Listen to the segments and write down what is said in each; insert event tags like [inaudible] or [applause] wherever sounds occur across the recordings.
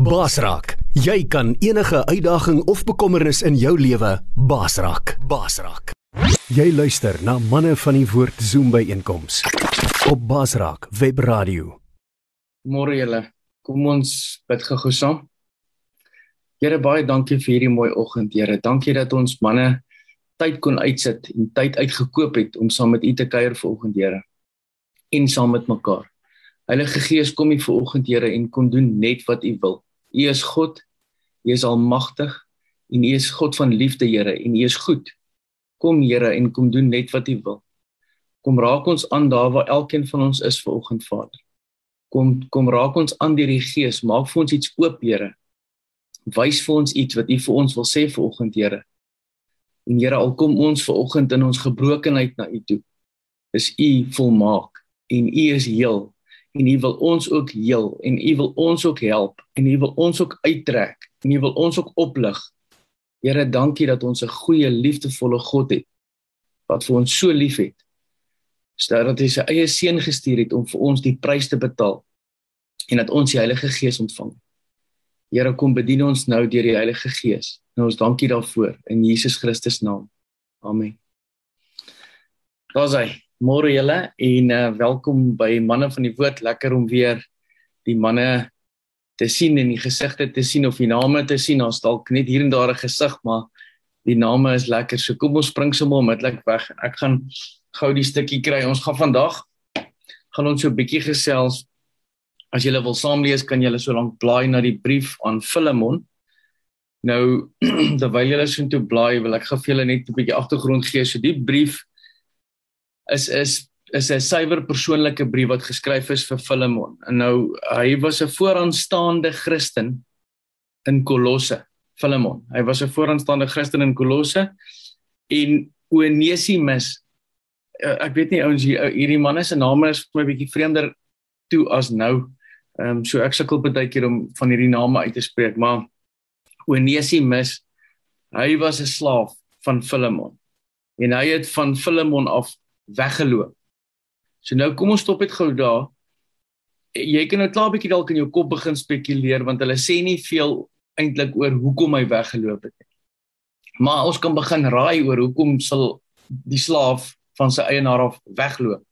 Basraak, jy kan enige uitdaging of bekommernis in jou lewe basraak. Basraak. Jy luister na manne van die woord Zoom by einkoms op Basraak Web Radio. Môre julle. Kom ons bid gou saam. Here baie dankie vir hierdie mooi oggend, Here. Dankie dat ons manne tyd kon uitsit en tyd uitgekoop het om saam met U te kuier vanoggend, Here. En saam met mekaar. Heilige Gees, kom U vanoggend, Here, en kom doen net wat U wil. U is God. U is almagtig en U is God van liefde, Here, en U is goed. Kom, Here, en kom doen net wat U wil. Kom raak ons aan daar waar elkeen van ons is vanoggend, Vader. Kom kom raak ons aan deur die Gees, maak vir ons iets oop, Here. Wys vir ons iets wat U vir ons wil sê vanoggend, Here. En Here, al kom ons vanoggend in ons gebrokenheid na U toe, is U volmaak en U is heel en U wil ons ook heel en U wil ons ook help en U wil ons ook uittrek en U wil ons ook oplig. Here, dankie dat ons 'n goeie, liefdevolle God het wat vir ons so liefhet. Stel dat hy sy eie seun gestuur het om vir ons die prys te betaal en dat ons die Heilige Gees ontvang. Here, kom bedien ons nou deur die Heilige Gees. En ons dankie daarvoor in Jesus Christus naam. Amen. Daar's hy. Môre julle en uh, welkom by manne van die woord. Lekker om weer die manne te sien en die gesigte te sien of die name te sien. Ons dalk net hier en daar 'n gesig, maar die name is lekker. So kom ons spring sommer onmiddellik weg. Ek gaan gou die stukkie kry. Ons gaan vandag gaan ons so 'n bietjie gesels. As julle wil saamlees, kan julle so lank blaai na die brief aan Filemon. Nou [clears throat] terwyl julle so intoe blaai, wil ek gou vir julle net 'n bietjie agtergrond gee. So die brief is is is 'n suiwer persoonlike brief wat geskryf is vir Filemon. En nou hy was 'n vooraanstaande Christen in Kolosse. Filemon. Hy was 'n vooraanstaande Christen in Kolosse en Onesimus eh, ek weet nie ouens hier hierdie manne se name is vir my bietjie vreemder toe as nou. Ehm um, so ek sukkel baie keer om van hierdie name uit te spreek, maar Onesimus hy was 'n slaaf van Filemon. En hy het van Filemon af weggeloop. So nou kom ons stop net gou daar. Jy kan nou klaar 'n bietjie dalk in jou kop begin spekuleer want hulle sê nie veel eintlik oor hoekom hy weggeloop het nie. Maar ons kan begin raai oor hoekom sal die slaaf van sy eienaar af wegloop.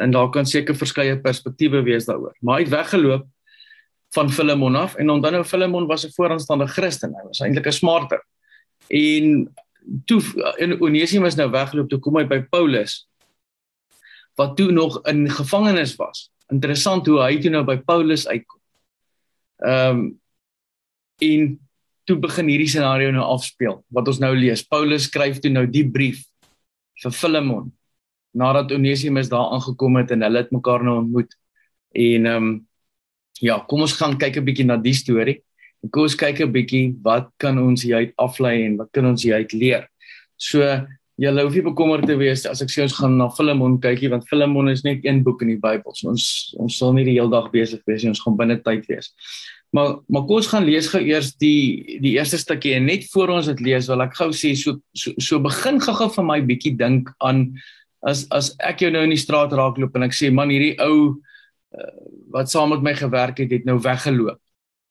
En daar kan seker verskeie perspektiewe wees daaroor. Maar hy het weggeloop van Filemon af en onthou nou Filemon was 'n vooraanstaande Christen. Hy was eintlik 'n smarter. En toe in Onesimus nou weggeloop toe kom hy by Paulus wat toe nog in gevangenis was. Interessant hoe hy toe nou by Paulus uitkom. Ehm um, en toe begin hierdie scenario nou afspeel wat ons nou lees. Paulus skryf toe nou die brief vir Filemon nadat Onesimus daar aangekom het en hulle het mekaar nou ontmoet. En ehm um, ja, kom ons gaan kyk 'n bietjie na die storie. En kom ons kyk 'n bietjie wat kan ons hieruit aflei en wat kan ons hieruit leer. So Jy hoef nie bekommerd te wees as ek sê ons gaan na Filemon kykie want Filemon is net een boek in die Bybel. So ons ons sal nie die hele dag besig wees nie. Ons gaan binne tyd wees. Maar maar kom ons gaan lees gou eers die die eerste stukkie en net voor ons dit lees wil ek gou sê so so, so begin gou-gou vir my bietjie dink aan as as ek jou nou in die straat raakloop en ek sê man hierdie ou uh, wat saam met my gewerk het het nou weggeloop.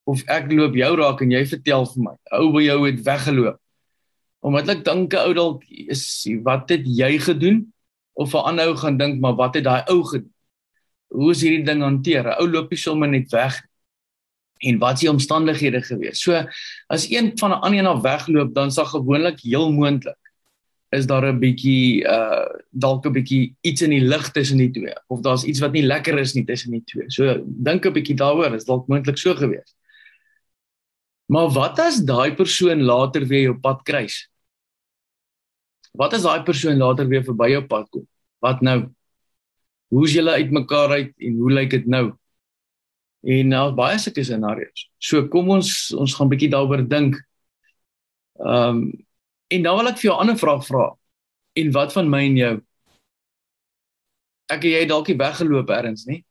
Of ek loop jou raak en jy vertel vir my ou by jou het weggeloop Omdat ek dink ou dalk is wat het jy gedoen of 'n ander ou gaan dink maar wat het daai ou gedoen? Hoe is hierdie ding hanteer? Ou loop nie sommer net weg en wat is die omstandighede gewees? So as een van 'n ander een af wegloop, dan sal gewoonlik heel moontlik is daar 'n bietjie uh dalk 'n bietjie iets in die lug tussen die twee of daar's iets wat nie lekker is nie tussen die twee. So dink 'n bietjie daaroor, is dalk moontlik so gewees. Maar wat as daai persoon later weer jou pad kruis? Wat as daai persoon later weer verby jou pad kom? Wat nou? Hoe's julle uitmekaar uit en hoe lyk dit nou? En nou baie sulke scenario's. So kom ons ons gaan bietjie daaroor dink. Ehm um, en nou wil ek vir jou 'n ander vraag vra. En wat van my en jou? Ek jy dalk nie weggeloop eers nie.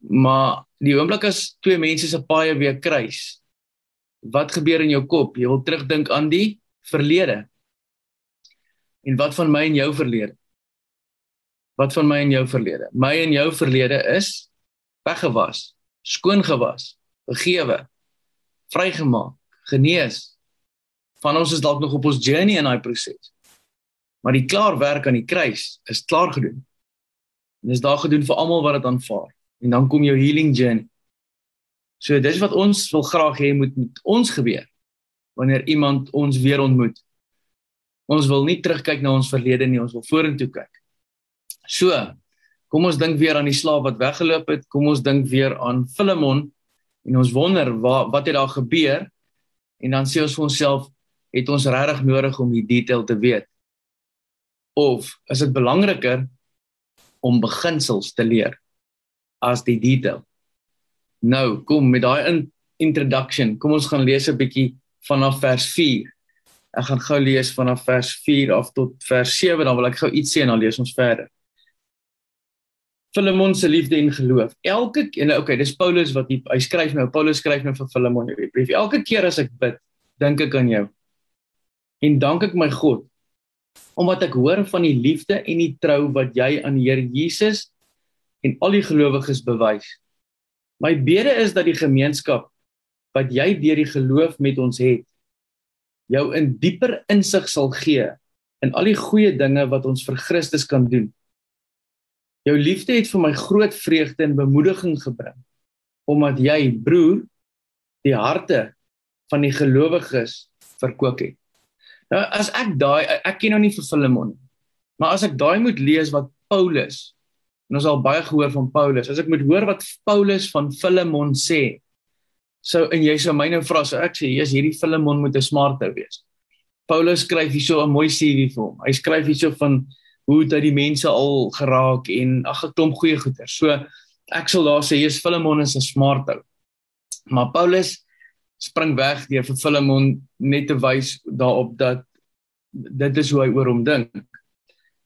Maar die oomblik as twee mense se paaie weer kruis, wat gebeur in jou kop? Jy wil terugdink aan die verlede. En wat van my en jou verlede? Wat van my en jou verlede? My en jou verlede is weggewas, skoon gewas, vergewe, vrygemaak, genees. Van ons is dalk nog op ons journey in daai proses. Maar die klaar werk aan die kruis is klaar gedoen. En dis daar gedoen vir almal wat dit aanvaar. En dan kom jou healing journey. So dis wat ons wil graag hê moet met ons gebeur wanneer iemand ons weer ontmoet. Ons wil nie terugkyk na ons verlede nie, ons wil vorentoe kyk. So, kom ons dink weer aan die slaaf wat weggeloop het, kom ons dink weer aan Filemon en ons wonder wat wat het daar gebeur? En dan sê ons vir onsself, het ons regtig nodig om die detail te weet? Of is dit belangriker om beginsels te leer as die detail? Nou, kom met daai in introduction. Kom ons gaan lees 'n bietjie vanaf vers 4. Ek gaan gou lees vanaf vers 4 af tot vers 7 dan wil ek gou iets sê en dan lees ons verder. Filemon se liefde en geloof. Elke en okay, dis Paulus wat hy, hy skryf nou. Paulus skryf nou vir Filemon hierdie brief. Elke keer as ek bid, dink ek aan jou. En dank ek my God omdat ek hoor van die liefde en die trou wat jy aan die Here Jesus en al die gelowiges bewys. My bede is dat die gemeenskap wat jy deur die geloof met ons het jou in dieper insig sal gee in al die goeie dinge wat ons vir Christus kan doen. Jou liefde het vir my groot vreugde en bemoediging gebring omdat jy broer die harte van die gelowiges verkoop het. Nou as ek daai ek ken nou nie vir Filemon nie. Maar as ek daai moet lees wat Paulus en ons al baie gehoor van Paulus, as ek moet hoor wat Paulus van Filemon sê, So en jy sou my nou vra so ek sê jy's hierdie Filemon moet 'n smart ou wees. Paulus skryf hierso 'n mooi CV vir hom. Hy skryf hierso van hoe dit die mense al geraak en ag 'n klomp goeie goeie. So ek sal daar sê jy's Filemon is 'n smart ou. Maar Paulus spring weg deur vir Filemon net te wys daarop dat dit is hoe hy oor hom dink.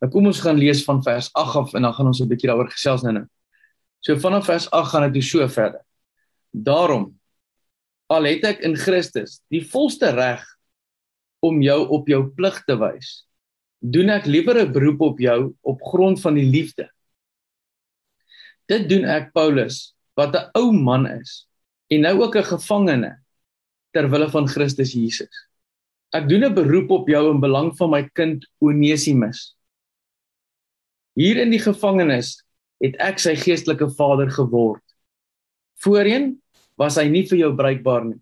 Nou kom ons gaan lees van vers 8 af en dan gaan ons 'n bietjie daaroor gesels nou-nou. So vanaf vers 8 gaan dit so verder. Daarom al het ek in Christus die volste reg om jou op jou plig te wys doen ek liewer 'n beroep op jou op grond van die liefde. Dit doen ek Paulus wat 'n ou man is en nou ook 'n gevangene ter wille van Christus Jesus. Ek doen 'n beroep op jou in belang van my kind Onesimus. Hier in die gevangenis het ek sy geestelike vader geword. Voorheen was hy nie vir jou bruikbaar nie.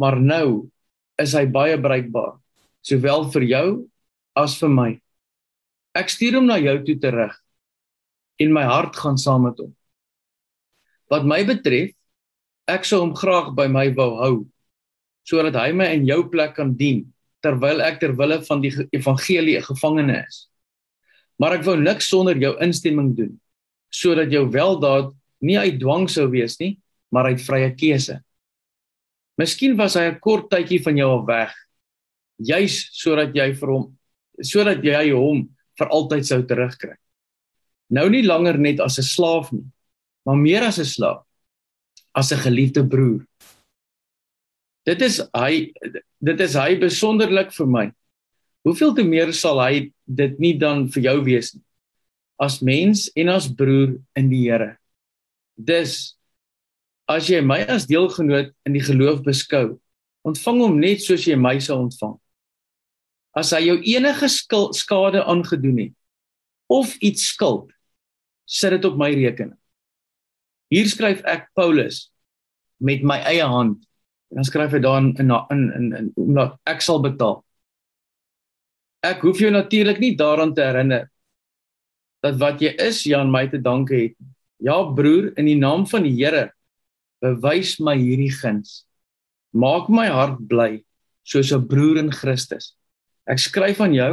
Maar nou is hy baie bruikbaar, sowel vir jou as vir my. Ek stuur hom na jou toe terug en my hart gaan saam met hom. Wat my betref, ek sou hom graag by my wou hou sodat hy my in jou plek kan dien terwyl ek ter wille van die evangelie 'n gevangene is. Maar ek wou niks sonder jou instemming doen sodat jou weldaad nie uit dwang sou wees nie, maar hy het vrye keuse. Miskien was hy 'n kort tydjie van jou af weg, juis sodat jy vir hom sodat jy hom vir altyd sou terugkry. Nou nie langer net as 'n slaaf nie, maar meer as 'n slaaf, as 'n geliefde broer. Dit is hy dit is hy besonderlik vir my. Hoeveel te meer sal hy dit nie dan vir jou wees nie as mens en as broer in die Here. Dis as jy my as deelgenoot in die geloof beskou, ontvang hom net soos jy my sou ontvang. As hy jou enige skade aangedoen het of iets skuld, sit dit op my rekening. Hier skryf ek Paulus met my eie hand en dan skryf hy daar in in in in omdat ek sal betaal. Ek hoef jou natuurlik nie daaraan te herinner dat wat jy is Jan my te danke het. Ja broer, in die naam van die Here bewys my hierdie guns. Maak my hart bly soos 'n broer in Christus. Ek skryf aan jou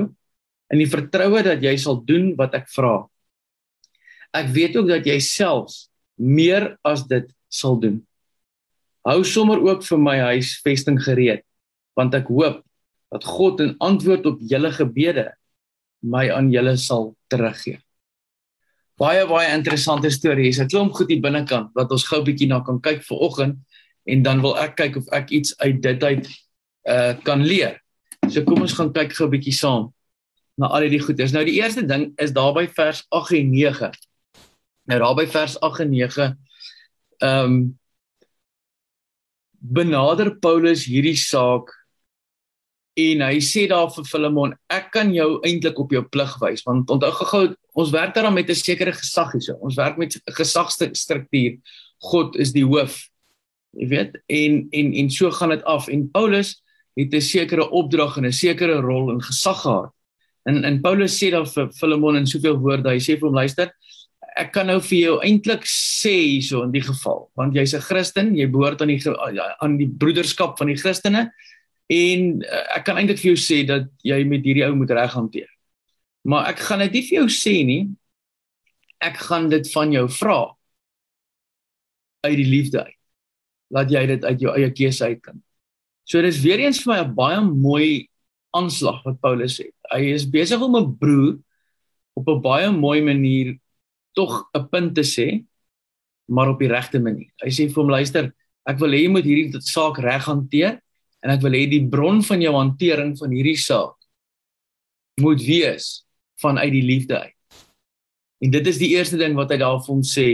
in die vertroue dat jy sal doen wat ek vra. Ek weet ook dat jy selfs meer as dit sal doen. Hou sommer ook vir my huis vesting gereed, want ek hoop dat God in antwoord op julle gebede my aan julle sal teruggee baie baie interessante storie. Hier's 'n klomp goed hier binnekant wat ons gou bietjie na kan kyk vir oggend en dan wil ek kyk of ek iets uit dit uit uh kan leer. So kom ons gaan kyk gou bietjie saam na al hierdie goeders. Nou die eerste ding is daar by vers 8 en 9. Nou daar by vers 8 en 9 ehm um, benader Paulus hierdie saak en hy sê daar vir Filemon ek kan jou eintlik op jou plig wys want onthou gou ons werk daar met 'n sekere gesag hierso ons werk met 'n gesagsstruktuur. God is die hoof jy weet? En en en so gaan dit af. En Paulus het 'n sekere opdrag en 'n sekere rol en gesag gehad. En en Paulus sê daar vir Filemon in soveel woorde hy sê vir hom luister ek kan nou vir jou eintlik sê hierso in die geval want jy's 'n Christen, jy behoort aan die aan die broederskap van die Christene en uh, ek kan eintlik vir jou sê dat jy met hierdie ou moet reg hanteer. Maar ek gaan dit nie vir jou sê nie. Ek gaan dit van jou vra uit die liefde uit. Laat jy dit uit jou eie keuse uit kan. So dis weer eens vir my 'n baie mooi aanslag wat Paulus sê. Hy is besig om 'n broer op 'n baie mooi manier tog 'n punt te sê maar op die regte manier. Hy sê vir hom luister, ek wil hê jy moet hierdie saak reg hanteer en ek wil hê die bron van jou hantering van hierdie saak moet wees vanuit die liefde uit. En dit is die eerste ding wat hy daar vir hom sê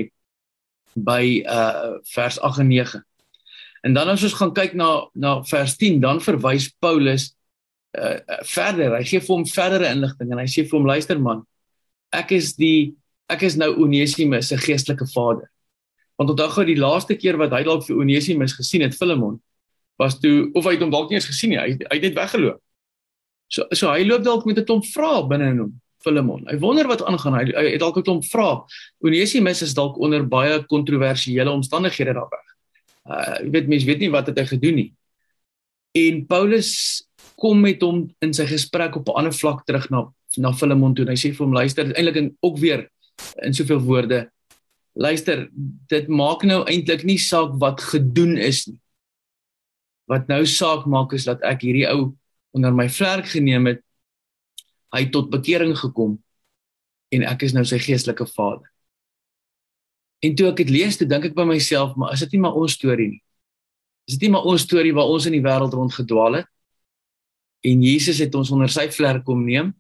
by uh vers 8 en 9. En dan as ons gaan kyk na na vers 10, dan verwys Paulus uh verder. Hy gee vir hom verdere inligting en hy sê vir hom luister man, ek is die ek is nou Onesimus se geestelike vader. Want onthou gou die laaste keer wat hy dalk vir Onesimus gesien het, Filemon, was toe of hy het hom dalk nie eens gesien nie, hy, hy het net weggeloop. So so hy loop dalk met 'n klomp vrae binne in hom, Filemon. Hy wonder wat aangaan. Hy, hy het dalk 'n klomp vrae. Onesimus is dalk onder baie kontroversiële omstandighede daar weg. Uh jy weet mense weet nie wat het hy gedoen nie. En Paulus kom met hom in sy gesprek op 'n ander vlak terug na na Filemon toe. Hy sê vir hom luister, eintlik ook weer in soveel woorde. Luister, dit maak nou eintlik nie saak wat gedoen is nie. Wat nou saak maak is dat ek hierdie ou onder my vlerk geneem het. Hy tot bekering gekom en ek is nou sy geestelike vader. En toe ek dit lees, toe dink ek by myself, maar is dit nie maar ons storie nie? Is dit nie maar ons storie waar ons in die wêreld rondgedwaal het? En Jesus het ons onder sy vlerk kom neem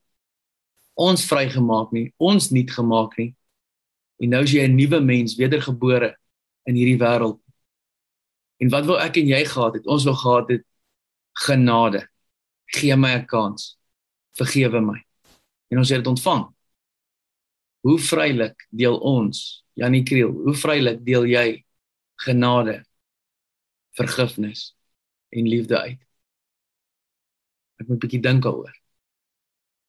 ons vrygemaak nie, ons nuut gemaak nie. En nou is jy 'n nuwe mens, wedergebore in hierdie wêreld. En wat wil ek en jy gehad het? Ons wil gehad het genade. Gee my 'n kans. Vergewe my. En ons het dit ontvang. Hoe vrylik deel ons, Janie Kriel, hoe vrylik deel jy genade, vergifnis en liefde uit? Ek moet 'n bietjie dink daaroor.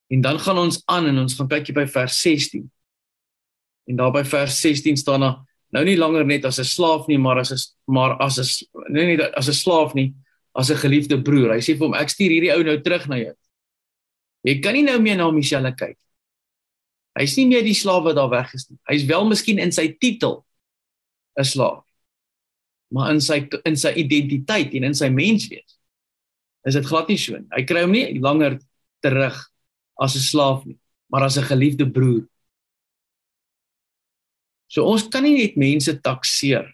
En dan gaan ons aan en ons gaan kyk by vers 16. En daar by vers 16 staan daar nou nie langer net as 'n slaaf nie, maar as 'n maar as 'n nee nee as 'n slaaf nie, as 'n geliefde broer. Hy sê vir hom ek stuur hierdie ou nou terug na jou. Jy kan nie nou meer na Michelle kyk. Hy's nie meer die slaaf wat daar weg is nie. Hy's wel miskien in sy titel 'n slaaf. Maar in sy in sy identiteit en in sy menswees is dit glad nie so nie. Hy kry hom nie langer terug as 'n slaaf nie, maar as 'n geliefde broer. So ons kan nie net mense takseer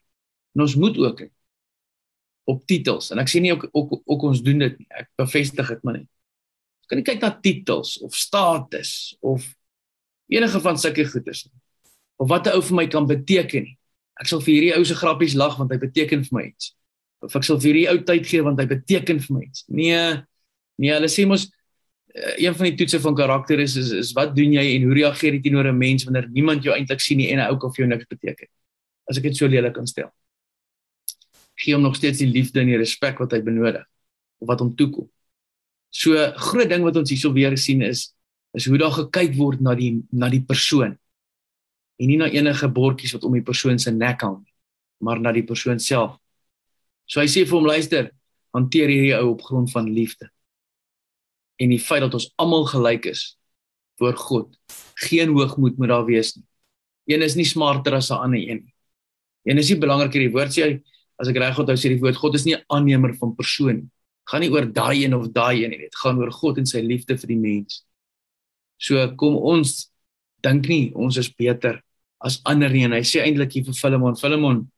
en ons moet ook op titels en ek sê nie ook ook, ook ons doen dit nie. Ek bevestig dit maar net. Ons kan nie kyk na titels of status of enige van sulke goeders nie. Of wat 'n ou vir my kan beteken nie. Ek sal vir hierdie ou se grappies lag want hy beteken vir my iets. Of ek sal vir hierdie ou tyd gee want hy beteken vir my iets. Nee. Nee, hulle sê mos een van die toetse van karakter is, is is wat doen jy en hoe reageer jy teenoor 'n mens wanneer niemand jou eintlik sien nie en hy ook of jou niks beteken. As ek dit so lelik kan stel. Gee hom nog steeds die liefde en die respek wat hy benodig of wat hom toekom. So groot ding wat ons hierso weer sien is is hoe daar gekyk word na die na die persoon en nie na enige bordjies wat om die persoon se nek hang maar na die persoon self. So hy sê vir hom luister, hanteer hierdie ou op grond van liefde en die feit dat ons almal gelyk is voor God. Geen hoogmoed moet daar wees nie. Een is nie smarter as 'n ander een nie. Een is nie belangriker die woord sê as ek reg onthou sê die woord God is nie 'n aannemer van persoon nie. Gaan nie oor daai een of daai een nie. Dit gaan oor God en sy liefde vir die mens. So kom ons dink nie ons is beter as ander nie en hy sê eintlik hier vir Filemon, Filemon,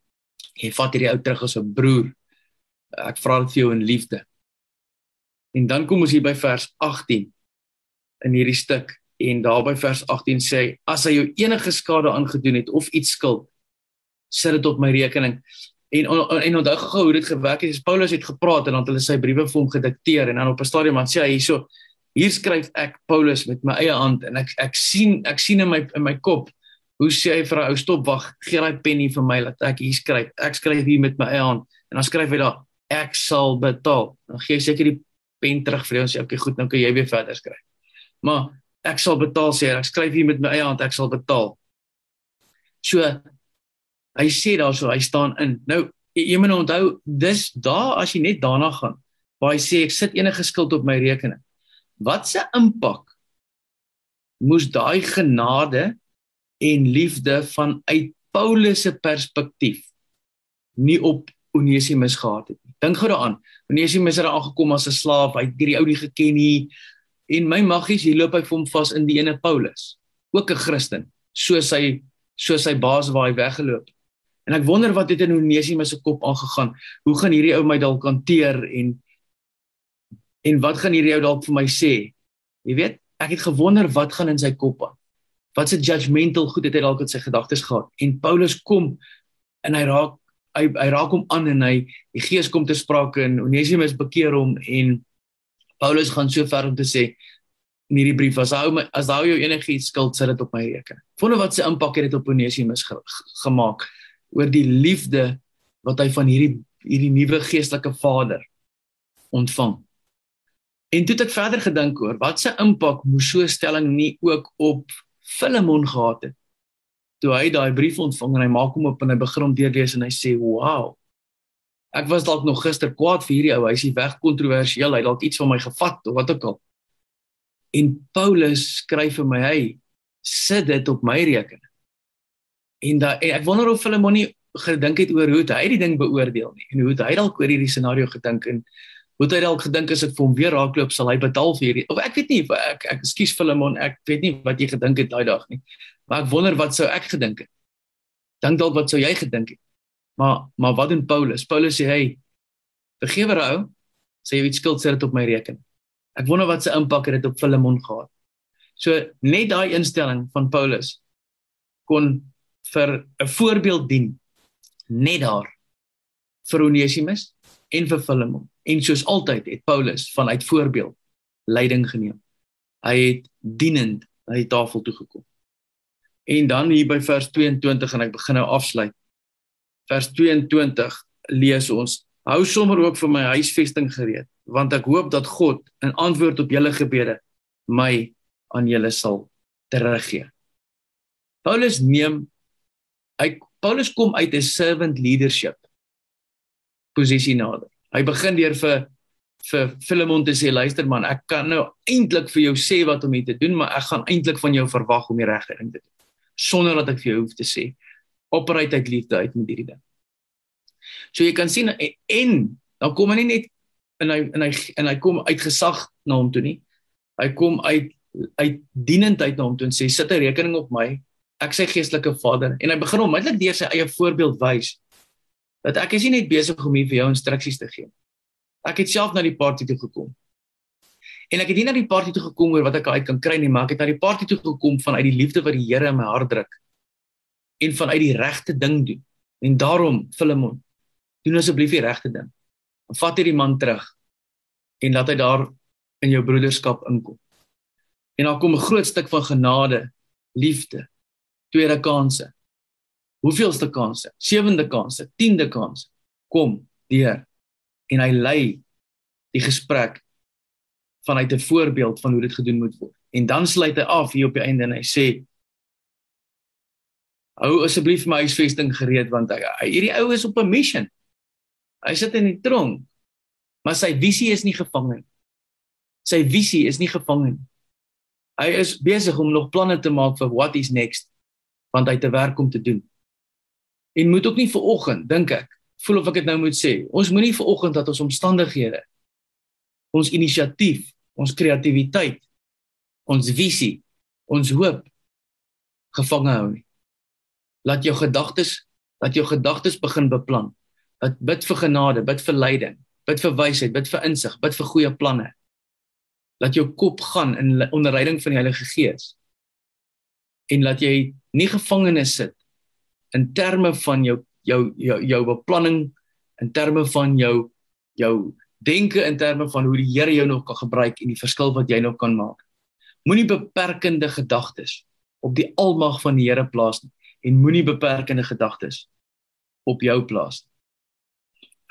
jy vat hierdie ou terug as 'n broer. Ek vra dit vir jou in liefde. En dan kom ons hier by vers 18 in hierdie stuk en daar by vers 18 sê as hy jou enige skade aangedoen het of iets skuld sit dit op my rekening. En en onthou gou hoe dit gewerk het. Is Paulus het gepraat en dan het hulle sy briewe vir hom gedikteer en dan op 'n stadium dan sê hy hierso hier skryf ek Paulus met my eie hand en ek ek sien ek sien in my in my kop hoe sê hy vir 'n ou stop wag gee daai pen hier vir my laat ek hier skryf. Ek skryf hier met my eie hand en dan skryf hy daar ek sal betaal. Dan gee hy seker die pen terug vir jou en sê okay goed nou kan jy weer verder skryf. Maar ek sal betaal sê ek skryf hier met my eie hand ek sal betaal. So hy sê daarso hy staan in. Nou jy moet onthou dis daar as jy net daarna gaan waar hy sê ek sit enige skuld op my rekening. Wat se impak moes daai genade en liefde vanuit Paulus se perspektief nie op Onesimus gehad het nie. Dink gou daaraan. Onesimus het aangekom as 'n slaaf. Hy het hierdie ou nie geken nie. En my maggies, hier loop hy vir hom vas in die ene Paulus, ook 'n Christen, soos hy soos sy baas waar hy weggeloop. En ek wonder wat het in Onesimus se kop aangegaan. Hoe gaan hierdie ou my dalk hanteer en en wat gaan hierdie ou dalk vir my sê? Jy weet, ek het gewonder wat gaan in sy kop aan. Wat se judgmental goed het hy dalk in sy gedagtes gehad? En Paulus kom en hy raak hy hy raak hom aan en hy die gees kom te sprake en Onesimus bekeer hom en Paulus gaan so ver om te sê in hierdie brief as hou my as hou jou enigiets skuld sit dit op my rekening. Wonder wat se impak het dit op Onesimus ge, gemaak oor die liefde wat hy van hierdie hierdie nuwe geestelike vader ontvang. En toe het ek verder gedink oor wat se impak moes so 'n stelling nie ook op Filemon gehad het. Toe hy daai brief ontvang en hy maak hom op en hy begin hom deurlees en hy sê, "Wow. Ek was dalk nog gister kwaad vir hierdie ou. Hy's hier weg kontroversieel. Hy dalk iets van my gevat of wat ook al." En Paulus skryf vir my, "Hey, sit dit op my rekening." En da en ek wonder of Filemon nie gedink het oor hoe hy die ding beoordeel nie en hoe hy dalk oor hierdie scenario gedink en hoe hy dalk gedink as dit vir hom weer raakloop sal hy betaal vir hierdie of ek weet nie ek ek skuis Filemon ek weet nie wat jy gedink het daai dag nie maar ek wonder wat sou ek gedink het dink dalk wat sou jy gedink het maar maar wat doen Paulus Paulus sê hy vergewe ou sê jy iets skuld sit dit op my rekening Ek wonder wat se impak het dit op Filemon gehad. So net daai instelling van Paulus kon vir 'n voorbeeld dien net daar vir Onesimus en vir Filemon. En soos altyd het Paulus vanuit voorbeeld leiding geneem. Hy het dienend na die tafel toe gekom. En dan hier by vers 22 en ek begin nou afsluit. Vers 22 lees ons: Hou sommer ook vir my huisvesting gereed want ek hoop dat God in antwoord op julle gebede my aan julle sal teruggee. Paulus neem hy Paulus kom uit 'n servant leadership posisie nader. Hy begin deur vir vir Filemon te sê luister man, ek kan nou eintlik vir jou sê wat om te doen, maar ek gaan eintlik van jou verwag om die regte ding te doen sonder dat ek vir jou hoef te sê opreit uit liefde uit met hierdie ding. So jy kan sien en dan kom hy nie net en hy en hy en hy kom uit gesag na hom toe nie. Hy kom uit uit dienendheid na hom toe en sê sit 'n rekening op my. Ek sê geestelike Vader en hy begin onmiddellik deur sy eie voorbeeld wys dat ek is nie net besig om hier vir jou instruksies te gee. Ek het self na die party toe gekom. En ek het nie na die party toe gekom oor wat ek uit kan kry nie, maar ek het na die party toe gekom vanuit die liefde wat die Here in my hart druk en vanuit die regte ding doen. En daarom Filemon, doen asseblief die regte ding vat hierdie man terug en laat hy daar in jou broederskap inkom. En daar kom 'n groot stuk van genade, liefde, tweede kansse. Hoeveelste kansse? Sewende kansse, tiende kansse kom deur en hy lei die gesprek vanuit 'n voorbeeld van hoe dit gedoen moet word. En dan sluit hy af hier op die einde en hy sê Hou asseblief my huisvesting gereed want hy, hierdie ou is op 'n mission. Hy sit in die tronk. Maar sy visie is nie gevang nie. Sy visie is nie gevang nie. Hy is besig om nog planne te maak vir what is next want hy het 'n werk om te doen. En moet ook nie vir oggend dink ek, voel of ek dit nou moet sê. Ons moenie vir oggend dat ons omstandighede ons inisiatief, ons kreatiwiteit, ons visie, ons hoop gevange hou nie. Laat jou gedagtes, laat jou gedagtes begin beplan dat bid vir genade, bid vir leiding, bid vir wysheid, bid vir insig, bid vir goeie planne. Laat jou kop gaan in onderleiding van die Heilige Gees. En laat jy nie gevangenes sit in terme van jou jou jou jou beplanning in terme van jou jou denke in terme van hoe die Here jou nog kan gebruik en die verskil wat jy nog kan maak. Moenie beperkende gedagtes op die almag van die Here plaas nie en moenie beperkende gedagtes op jou plaas nie.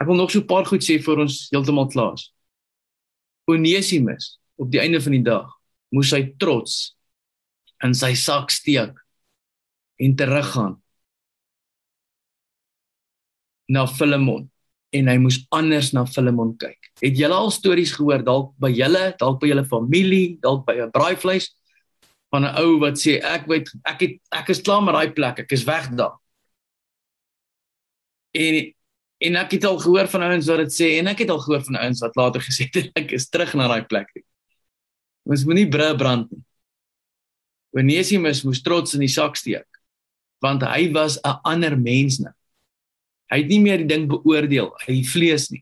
Ek wil nog so 'n paar goed sê vir ons heeltemal klaar is. Onesimus op die einde van die dag moes hy trots in sy sak steek en teruggaan na Filemon en hy moes anders na Filemon kyk. Het julle al stories gehoor dalk by julle, dalk by julle familie, dalk by 'n braaivleis van 'n ou wat sê ek weet ek het ek is klaar met daai plek, ek is weg daar. En en ek het al gehoor van ouens wat dit sê en ek het al gehoor van ouens wat later [laughs] gesê het ek is terug na daai plek. Ons moenie bru brand nie. Onesimus moes trots in die sak steek want hy was 'n ander mens nou. Hy het nie meer die ding beoordeel, hy vlees nie.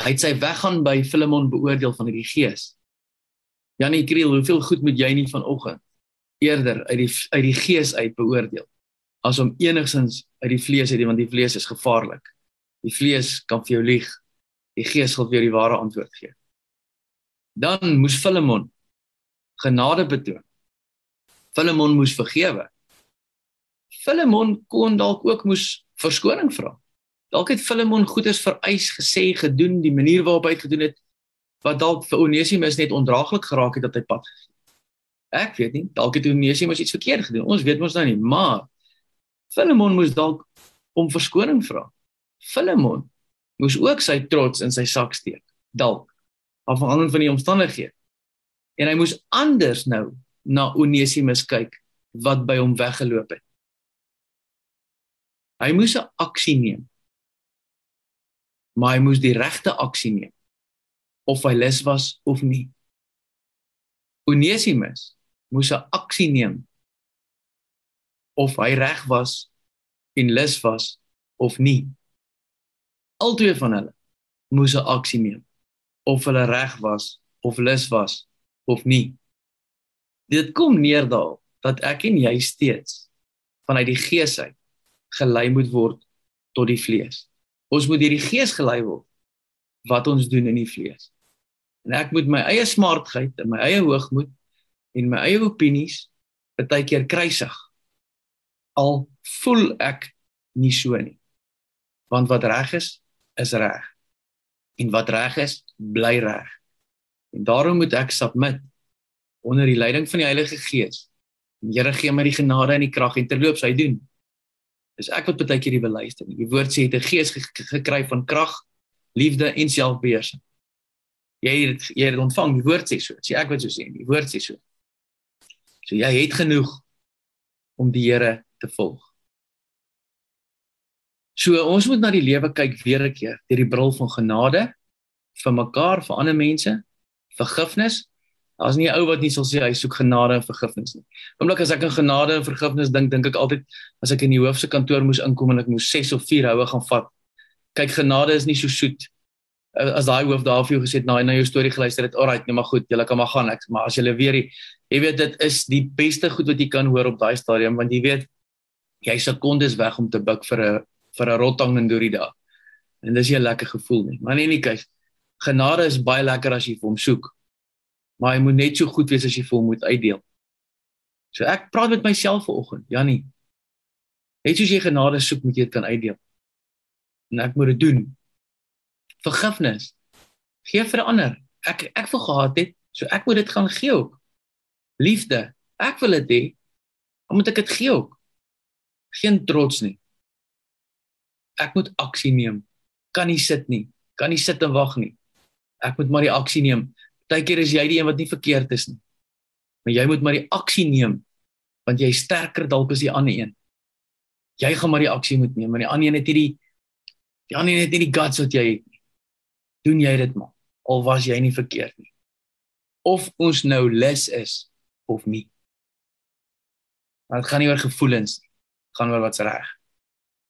Hy het sy weggaan by Filemon beoordeel van die gees. Janie Kriel, hoeveel goed moet jy nie vanoggend eerder uit die uit die gees uit beoordeel as om enigsins uit die vlees uit want die vlees is gevaarlik. Die vlees kan vir jou lieg. Die gees sal vir jou die ware antwoord gee. Dan moes Filemon genade betoon. Filemon moes vergewe. Filemon kon dalk ook moes verskoning vra. Dalk het Filemon goeders vereis gesê gedoen die manier waarop hy dit gedoen het wat dalk vir Onesimus net ondraaglik geraak het dat hy pad gegee. Ek weet nie, dalk het Onesimus iets verkeerd gedoen. Ons weet mos nou nie, maar Filemon moes dalk om verskoning vra. Filemon moes ook sy trots in sy sak steek, dalk afhangend van die omstandighede. En hy moes anders nou na Onesimus kyk wat by hom weggeloop het. Hy moes 'n aksie neem. Maar hy moes die regte aksie neem of hy lus was of nie. Onesimus moes 'n aksie neem of hy reg was en lus was of nie. Albei van hulle moes 'n aksie neem of hulle reg was of lus was of nie. Dit kom neer daarop dat ek en jy steeds vanuit die gees uit gelei moet word tot die vlees. Ons moet deur die gees gelei word wat ons doen in die vlees. En ek moet my eie smartheid en my eie hoogmoed en my eie opinies baie keer kruisig. Al voel ek nie so nie. Want wat reg is, is reg. En wat reg is, bly reg. En daarom moet ek submit onder die leiding van die Heilige Gees. Die Here gee my die genade en die krag en terloops hy doen Dis ek wat baie keer die beluister. Die woord sê jy het 'n gees gekry van krag, liefde en selfbeheersing. Jy het jy het ontvang die woord sê so. Sê ek wat so sê, die woord sê so. So jy het genoeg om die Here te volg. So ons moet na die lewe kyk weer 'n keer deur die bril van genade vir mekaar, vir ander mense, vergifnis Daar's nie 'n ou wat nie sal sê hy soek genade en vergifnis nie. Oomblik as ek aan genade en vergifnis dink, dink ek altyd as ek in die hoof se kantoor moes inkom en ek moes 6 of 4 houe gaan vat. Kyk, genade is nie so soet. As daai hoof daar vir jou gesê het, "Nou, nou jou storie geluister het, alright, nee maar goed, jy kan maar gaan ek, maar as jy weer die jy weet dit is die beste goed wat jy kan hoor op daai stadium want jy weet jy sekondes weg om te buk vir 'n vir 'n rottang in deur die dag. En dis 'n lekker gevoel nie. Maar nee, nee, kyk. Genade is baie lekker as jy vir hom soek maar hy moet net so goed wees as jy vir hom moet uitdeel. So ek praat met myself vanoggend, Jannie. Net soos jy genade soek, moet jy dit kan uitdeel. En ek moet dit doen. Vergifnis. Gee vir ander. Ek ek wil gehad het, so ek moet dit gaan gee ook. Liefde. Ek wil dit hê. Dan moet ek dit gee ook. Geen trots nie. Ek moet aksie neem. Kan nie sit nie. Kan nie sit en wag nie. Ek moet maar die aksie neem. Partykeer is jy die een wat nie verkeerd is nie. Maar jy moet maar die aksie neem want jy is sterker dalk as die ander een. Jy gaan maar die aksie moet neem, maar die ander een het hierdie die ander een het nie die guts wat jy het nie. Doen jy dit maar al was jy nie verkeerd nie. Of ons nou lus is of nie. Want dit gaan nie oor gevoelens nie. Dit gaan oor wat's reg.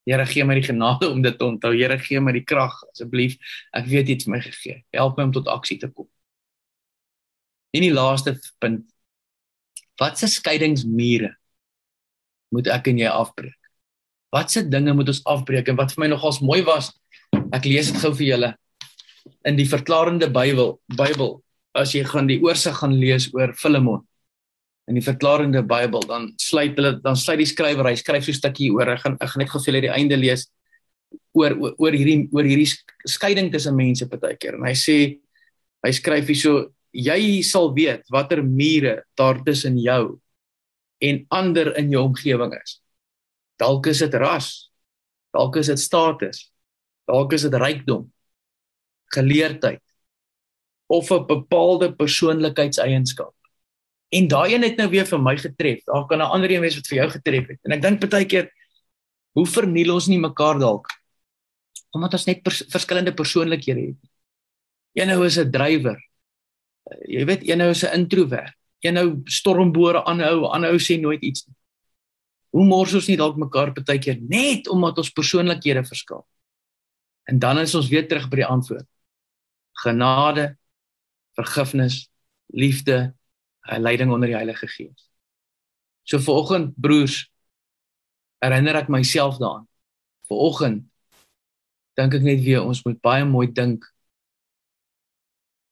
Here gee my die genade om dit te onthou. Here gee my die krag asseblief. Ek weet het my gegee. Help my om tot aksie te kom. En die laaste punt. Wat se skeidingsmure moet ek en jy afbreek? Watse dinge moet ons afbreek en wat vir my nogals mooi was, ek lees dit gou vir julle in die verklarende Bybel, Bybel, as jy gaan die oorsig gaan lees oor Filemon in die verklarende Bybel, dan sluit hulle dan sluit die skrywer, hy skryf so 'n stukkie oor, ek gaan ek gaan net gou vir julle die einde lees oor oor hierdie oor hierdie skeiding tussen mense partykeer en hy sê hy skryf hierso jy sal weet watter mure daar tussen jou en ander in jou omgewing is. Dalk is dit ras, dalk is dit status, dalk is dit rykdom, geleerdheid of 'n bepaalde persoonlikheidseienskap. En daai een het nou weer vir my getref. Daar kan 'n ander een wees wat vir jou getref het. En ek dink baie keer hoe verniel ons nie mekaar dalk omdat ons net pers verskillende persoonlikhede het. Een nou is 'n drywer. Jy weet, een nou is 'n introwert. Een nou stormbore aanhou, aanhou sê nooit iets nie. Hoe mors ons nie dalk mekaar baie keer net omdat ons persoonlikhede verskil. En dan is ons weer terug by die antwoord genade, vergifnis, liefde, leiding onder die Heilige Gees. So vanoggend broers, herinner ek myself daaraan. Vanoggend dink ek net weer ons moet baie mooi dink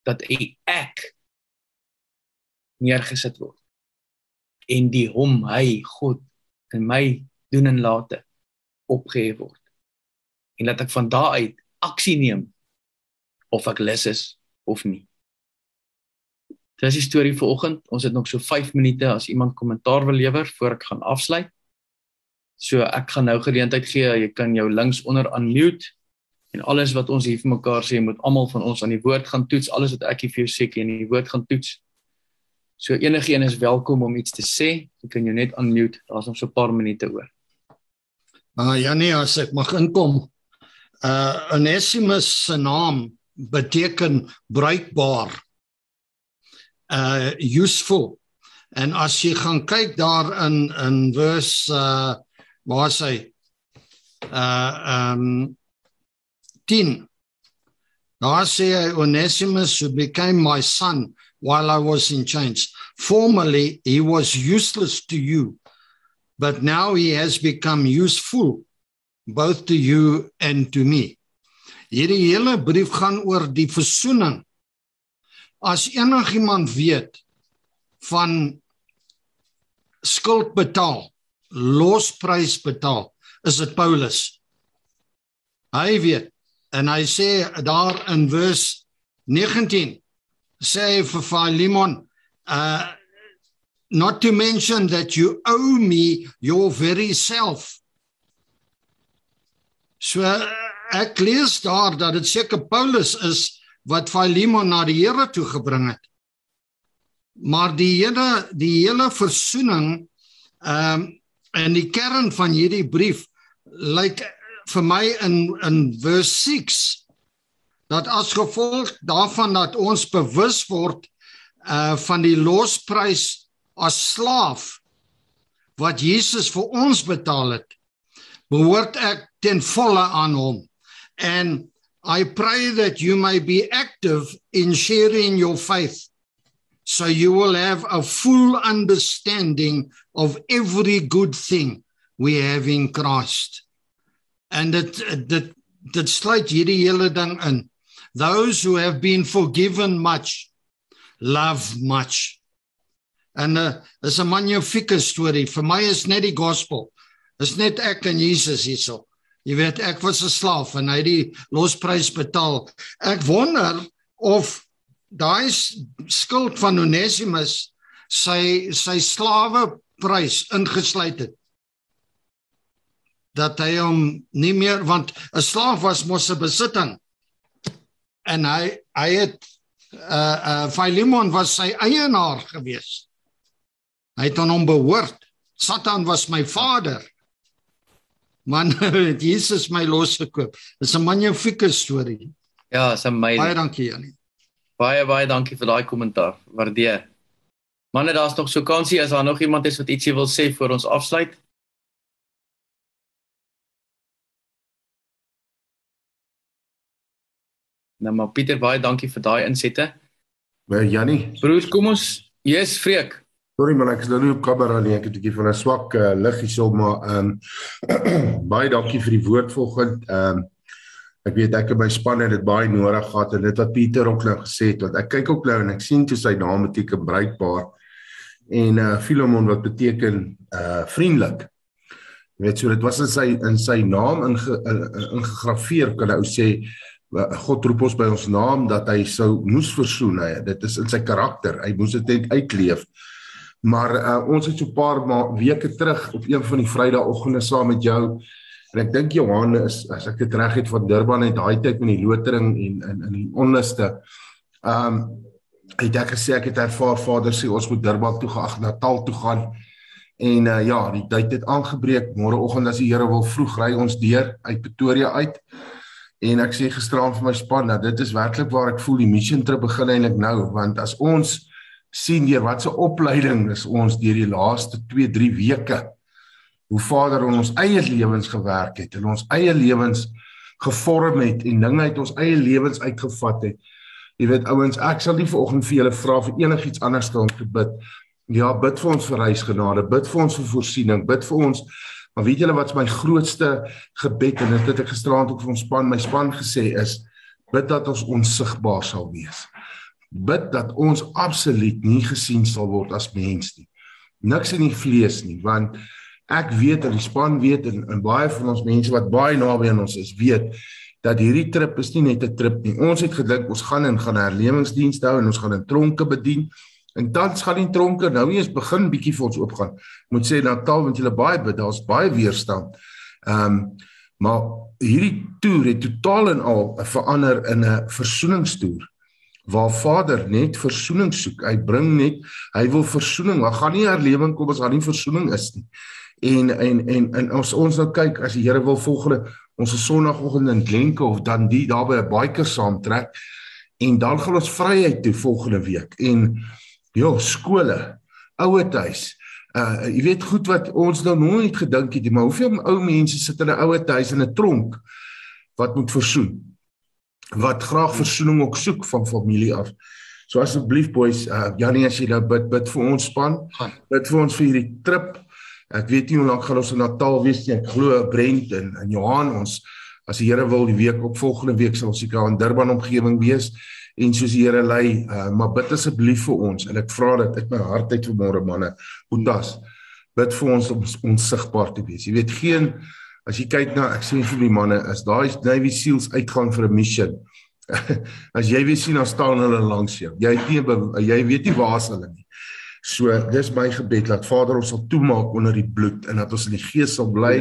dat ek neergesit word en die hom hy God in my doen en late opgehef word. En dat ek van daai uit aksie neem of ek lus is of nie. Dis die storie vir oggend. Ons het nog so 5 minute as iemand kommentaar wil lewer voor ek gaan afsluit. So ek gaan nou geleentheid gee. Jy kan jou links onder unmute en alles wat ons hier vir mekaar sê moet almal van ons aan die woord gaan toets. Alles wat ek hier vir jou sê, kan die woord gaan toets. So enigiemand is welkom om iets te sê. Jy kan jou net unmute. Daar's nog so 'n paar minute oor. Ah uh, ja nee, as ek mag inkom. Uh Onesimus se naam beteken bruikbaar uh useful en as jy gaan kyk daar in in vers uh waar sê uh um 10 daar sê hy onesimus who became my son while i was in chains formerly he was useless to you but now he has become useful both to you and to me Hierdie hele brief gaan oor die versoening. As enigiemand weet van skuld betaal, losprys betaal, is dit Paulus. Hy weet en hy sê daar in vers 19 sê vir Philemon uh not to mention that you owe me your very self. So ek lees daar dat dit seker Paulus is wat Philemon na die Here toe gebring het. Maar die hele die hele versoening ehm um, en die kern van hierdie brief lyk vir my in in vers 6 dat as gevolg daarvan dat ons bewus word uh van die losprys as slaaf wat Jesus vir ons betaal het behoort ek ten volle aan hom And I pray that you may be active in sharing your faith so you will have a full understanding of every good thing we have in Christ. And dit dit dit sluit hierdie hele ding in. Those who have been forgiven much love much. En uh, is 'n magnifieke storie. Vir my is net die gospel. Is net ek en Jesus hierso. Jy weet ek was 'n slaaf en hy het die losprys betaal. Ek wonder of daai skuld van Onesimus sy sy slawe prys ingesluit het. Dat hy hom nie meer want 'n slaaf was mos 'n besitting. En hy hy het uh uh Philemon was sy eienaar gewees. Hy het aan hom behoort. Satan was my vader man [laughs] het Jesus my losgekoop. Dis 'n magnifieke storie. Ja, is amazing. Baie dankie Janie. Baie baie dankie vir daai kommentaar. Waardeer. Manne, daar's nog so kansie as daar nog iemand is wat ietsie wil sê voor ons afsluit. Nou maar Pieter, baie dankie vir daai insette. Baie Janie. Broers, kom ons, Jesus vreek. Sorry man, ek is nou nie op kamera nie. Ek het 'n bietjie van 'n swak uh, lig hierso, maar ehm um, [clears throat] baie dankie vir die woord vanoggend. Ehm um, ek weet ek en my span het dit baie nodig gehad en dit wat Pieter ook nou gesê het, want ek kyk ook nou en ek sien toe sy naam beteken bruikbaar en uh Philemon wat beteken uh vriendelik. Jy weet so dit was in sy in sy naam inge, ingegrafieer kan ou sê God roep ons by ons naam dat hy sou moes versoen. Hy, dit is in sy karakter. Hy moes dit net uitleef. Maar uh, ons het so 'n paar weke terug op een van die Vrydagoggende saam met jou en ek dink Johan is as ek dit reg het van Durban het daai tyd met die lotering en in in die onluste. Um het ek gesê ek het ervaar Vader sê ons moet Durban toe gaan, Natal toe gaan. En uh, ja, die tyd het aangebreek. Môreoggend as die Here wil vroeg ry ons deur uit Pretoria uit. En ek sê gisteraand vir my span dat dit is werklik waar ek voel die mission trip begin eintlik nou want as ons sien deur watse opleiding is ons deur die laaste 2 3 weke hoe Vader in ons eie lewens gewerk het en ons eie lewens gevorm het en dinge uit ons eie lewens uitgevat het. Jy weet ouens, ek sal nie vanoggend vir julle vra vir enigiets anders dan te bid. Ja, bid vir ons vir reisgenade, bid vir ons vir voorsiening, bid vir ons Maar weet julle wat my grootste gebed en dit het ek gisteraand ook vir ons span, my span gesê is bid dat ons onsigbaar sal wees. Bid dat ons absoluut nie gesien sal word as mens nie. Niks in die vlees nie, want ek weet en die span weet en, en baie van ons mense wat baie naby aan ons is, weet dat hierdie trip is nie net 'n trip nie. Ons het gedink ons gaan in gaan herlewingsdienste hou en ons gaan in tronke bedien. En tans gaan die tronke nou eers begin bietjie vir ons oopgaan. Moet sê Natal want julle baie bid, daar's baie weerstand. Ehm um, maar hierdie toer het totaal en al verander in 'n versoeningstoer waar Vader net versoening soek. Hy bring net hy wil versoening. Daar gaan nie herlewing kom as daar nie versoening is nie. En en en en ons ons nou kyk as die Here wil volgende ons Sondagoggend in Glenke of dan die daar by 'n biker saamtrek en dan gaan ons vryheid toe volgende week. En Ja, skole, ouerhuis. Uh jy weet goed wat ons nou nooit gedink het nie, maar hoeveel ou mense sit in 'n ouerhuis in 'n tronk wat moet versoen. Wat graag versoening ook soek van familie af. So asseblief boys, uh Janie as jy nou bid bid vir ons span. Bid vir ons vir hierdie trip. Ek weet nie hoe lank gaan ons in Natal wees nie. Ek glo Brent en, en Johan ons as die Here wil die week op volgende week sal ons seker in Durban omgewing wees en soos die Here lei, uh, maar bid asseblief vir ons en ek vra dit uit my hart uit vanmôre manne. Boetas, bid vir ons om onsigbaar te wees. Jy weet geen as jy kyk na ek sê vir die manne, as daai Navy Seals uitgaan vir 'n mission. [laughs] as jy weer sien dan staan hulle langs jou. Jy weet nie jy weet nie waar hulle nie. So dis my gebed dat Vader ons sal toemaak onder die bloed en dat ons in die gees sal bly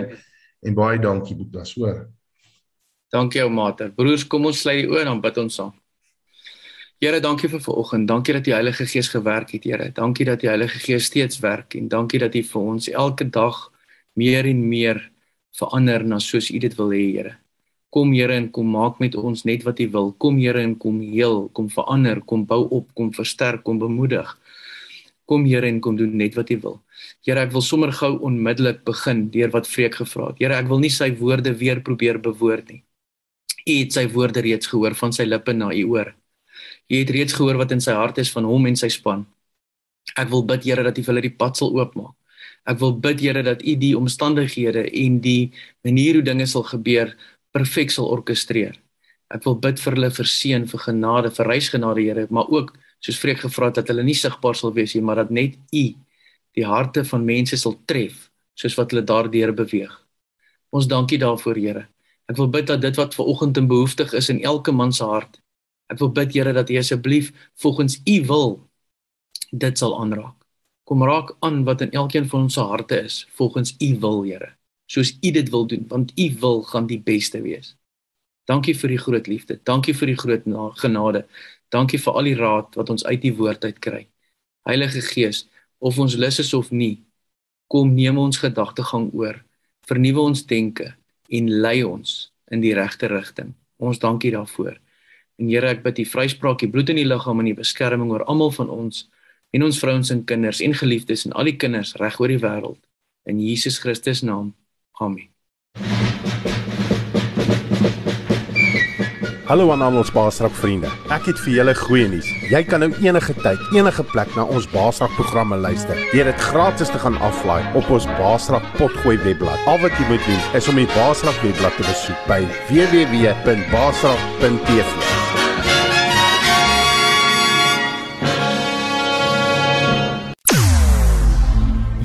en baie dankie Boetas, hoor. Dankie ou mater. Broers, kom ons sluit die oë en dan bid ons saam. Here, dankie vir vanoggend. Dankie dat die Heilige Gees gewerk het, Here. Dankie dat die Heilige Gees steeds werk en dankie dat U vir ons elke dag meer en meer verander na soos U dit wil hê, Here. Kom Here en kom maak met ons net wat U wil. Kom Here en kom heel, kom verander, kom bou op, kom versterk, kom bemoedig. Kom Here en kom doen net wat U wil. Here, ek wil sommer gou onmiddellik begin deur wat Vreek gevra het. Here, ek wil nie sy woorde weer probeer bewoord nie. U het sy woorde reeds gehoor van sy lippe na U oor. Jy het reeds gehoor wat in sy hart is van hom en sy span. Ek wil bid Here dat U vir hulle die pad sal oopmaak. Ek wil bid Here dat U die omstandighede en die manier hoe dinge sal gebeur perfek sal orkestreer. Ek wil bid vir hulle verseën vir genade, vir reisgenade Here, maar ook soos vreek gevra het dat hulle nie sigbaar sal wees nie, maar dat net U die harte van mense sal tref soos wat hulle daardeur beweeg. Ons dankie daarvoor Here. Ek wil bid dat dit wat ver oggend in behoeftig is in elke man se hart Ek wil bid Here dat U asseblief volgens U wil dit sal aanraak. Kom raak aan wat in elkeen van ons se harte is volgens U wil, Here. Soos U dit wil doen, want U wil gaan die beste wees. Dankie vir die groot liefde. Dankie vir die groot genade. Dankie vir al die raad wat ons uit U woord uit kry. Heilige Gees, of ons lus is of nie, kom neem ons gedagtegang oor. Vernuwe ons denke en lei ons in die regte rigting. Ons dankie daarvoor. En Here, ek bid U vryspraak, U bloed in die liggaam en U beskerming oor almal van ons en ons vrouens en kinders en geliefdes en al die kinders reg oor die wêreld in Jesus Christus naam. Amen. Hallo aan al ons Baasrak vriende. Ek het vir julle goeie nuus. Jy kan nou enige tyd, enige plek na ons Baasrak programme luister. Deur dit gratis te gaan aflaai op ons Baasrak potgooi webblad. Al wat jy moet doen is om die Baasrak webblad te besoek by www.baasrak.tv.